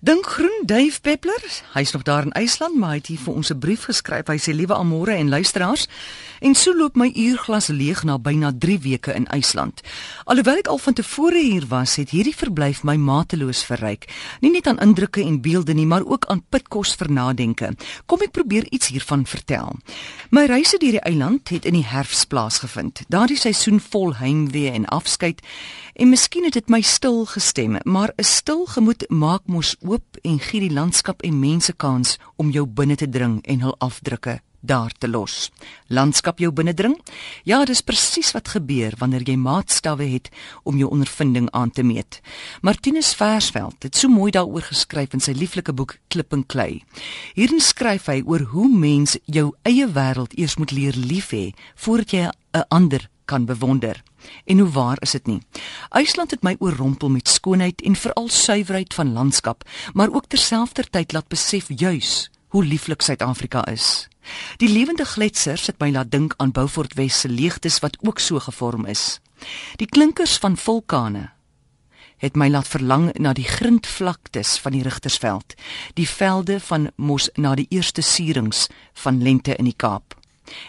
Dink groen Dave Peppler, hy's nog daar in IJsland, maar hy het hier vir ons 'n brief geskryf. Hy sê liewe Amore en luisteraars, en so loop my uurglas leeg na byna 3 weke in IJsland. Alhoewel ek al van tevore hier was, het hierdie verblyf my mateloos verryk. Nie net aan indrukke en beelde nie, maar ook aan pitkos vir nadenke. Kom ek probeer iets hiervan vertel. My reise deur die eiland het in die herfs plaasgevind. Daardie seisoen vol heimwee en afskeid en miskien het dit my stil gestem, maar 'n stil gemoed maak mos oop en gee die landskap en mense kans om jou binne te dring en hul afdrukke daar te los. Landskap jou binnendring? Ja, dis presies wat gebeur wanneer jy maatstawwe het om jou ondervinding aan te meet. Martinus Versveld het so mooi daaroor geskryf in sy lieflike boek Klip en Klei. Hierin skryf hy oor hoe mens jou eie wêreld eers moet leer lief hê voordat jy 'n ander kan bewonder. En hoe waar is dit nie? IJsland het my oorrompel met skoonheid en veral suiwerheid van landskap, maar ook terselfdertyd laat besef juis hoe lieflik Suid-Afrika is. Die lewende gletsers het my laat dink aan Beaufort Wes se leegtes wat ook so gevorm is. Die klinkers van vulkane het my laat verlang na die grindvlaktes van die Rigtersveld, die velde van mos na die eerste suurings van lente in die Kaap.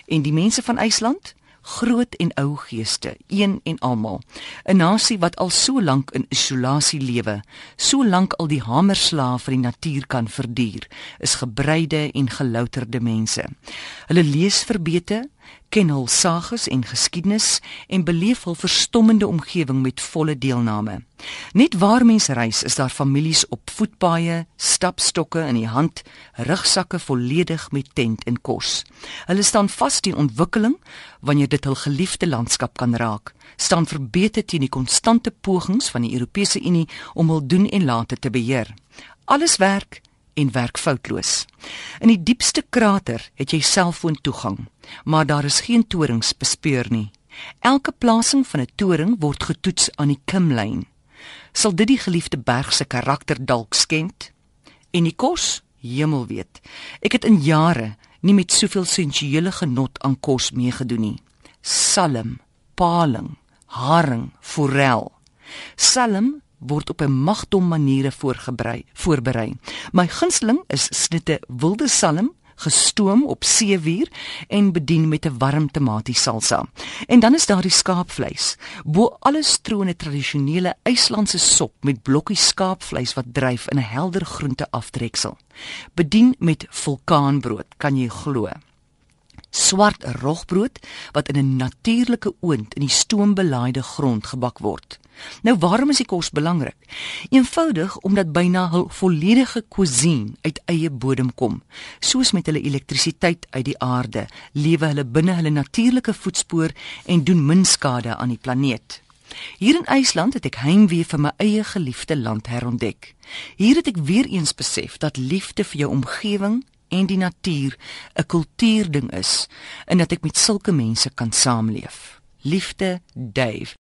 En die mense van IJsland groot en ou geeste, een en almal. 'n Nasie wat al so lank in isolasie lewe, so lank al die hamerslaaf vir die natuur kan verduur, is gebreide en gelouterde mense. Hulle lees verbete, ken hul sages en geskiedenis en beleef hul verstommende omgewing met volle deelname. Net waar mense reis, is daar families op voetpaaie, stapstokke in die hand, rugsakke volledig met tent en kos. Hulle staan vas teen ontwikkeling wanneer dit hul geliefde landskap kan raak, staan verbete teen die konstante pogings van die Europese Unie om hul doen en late te beheer. Alles werk en werk foutloos. In die diepste krater het jy selfoontoegang, maar daar is geen torings bespeur nie. Elke plasing van 'n toring word getoets aan die kimlyn. Sal dit die geliefde berg se karakter dalk skend? En die kos, hemel weet. Ek het in jare nie met soveel sensuele genot aan kos meegedoen nie. Salm, paling, haring, forel. Salm word op 'n magdom maniere voorgeberei voorberei. My gunsteling is snitte wilde salm gestoom op seewier en bedien met 'n warm tamatie salsa. En dan is daar die skaapvleis. Bo alles troon 'n tradisionele IJslandse sop met blokkies skaapvleis wat dryf in 'n helder groente aftreksel. Bedien met vulkaanbrood, kan jy glo swart rogbrood wat in 'n natuurlike oond in die stoombelaaide grond gebak word. Nou waarom is die kos belangrik? Eenvoudig omdat byna hul volledige cuisine uit eie bodem kom. Soos met hulle elektrisiteit uit die aarde, lewe hulle binne hulle natuurlike voetspoor en doen min skade aan die planeet. Hier in IJsland het ek heimwee vir my eie geliefde land herontdek. Hier het ek weer eens besef dat liefde vir jou omgewing en die natuur 'n kultuurding is en dat ek met sulke mense kan saamleef. Liefde, Dave.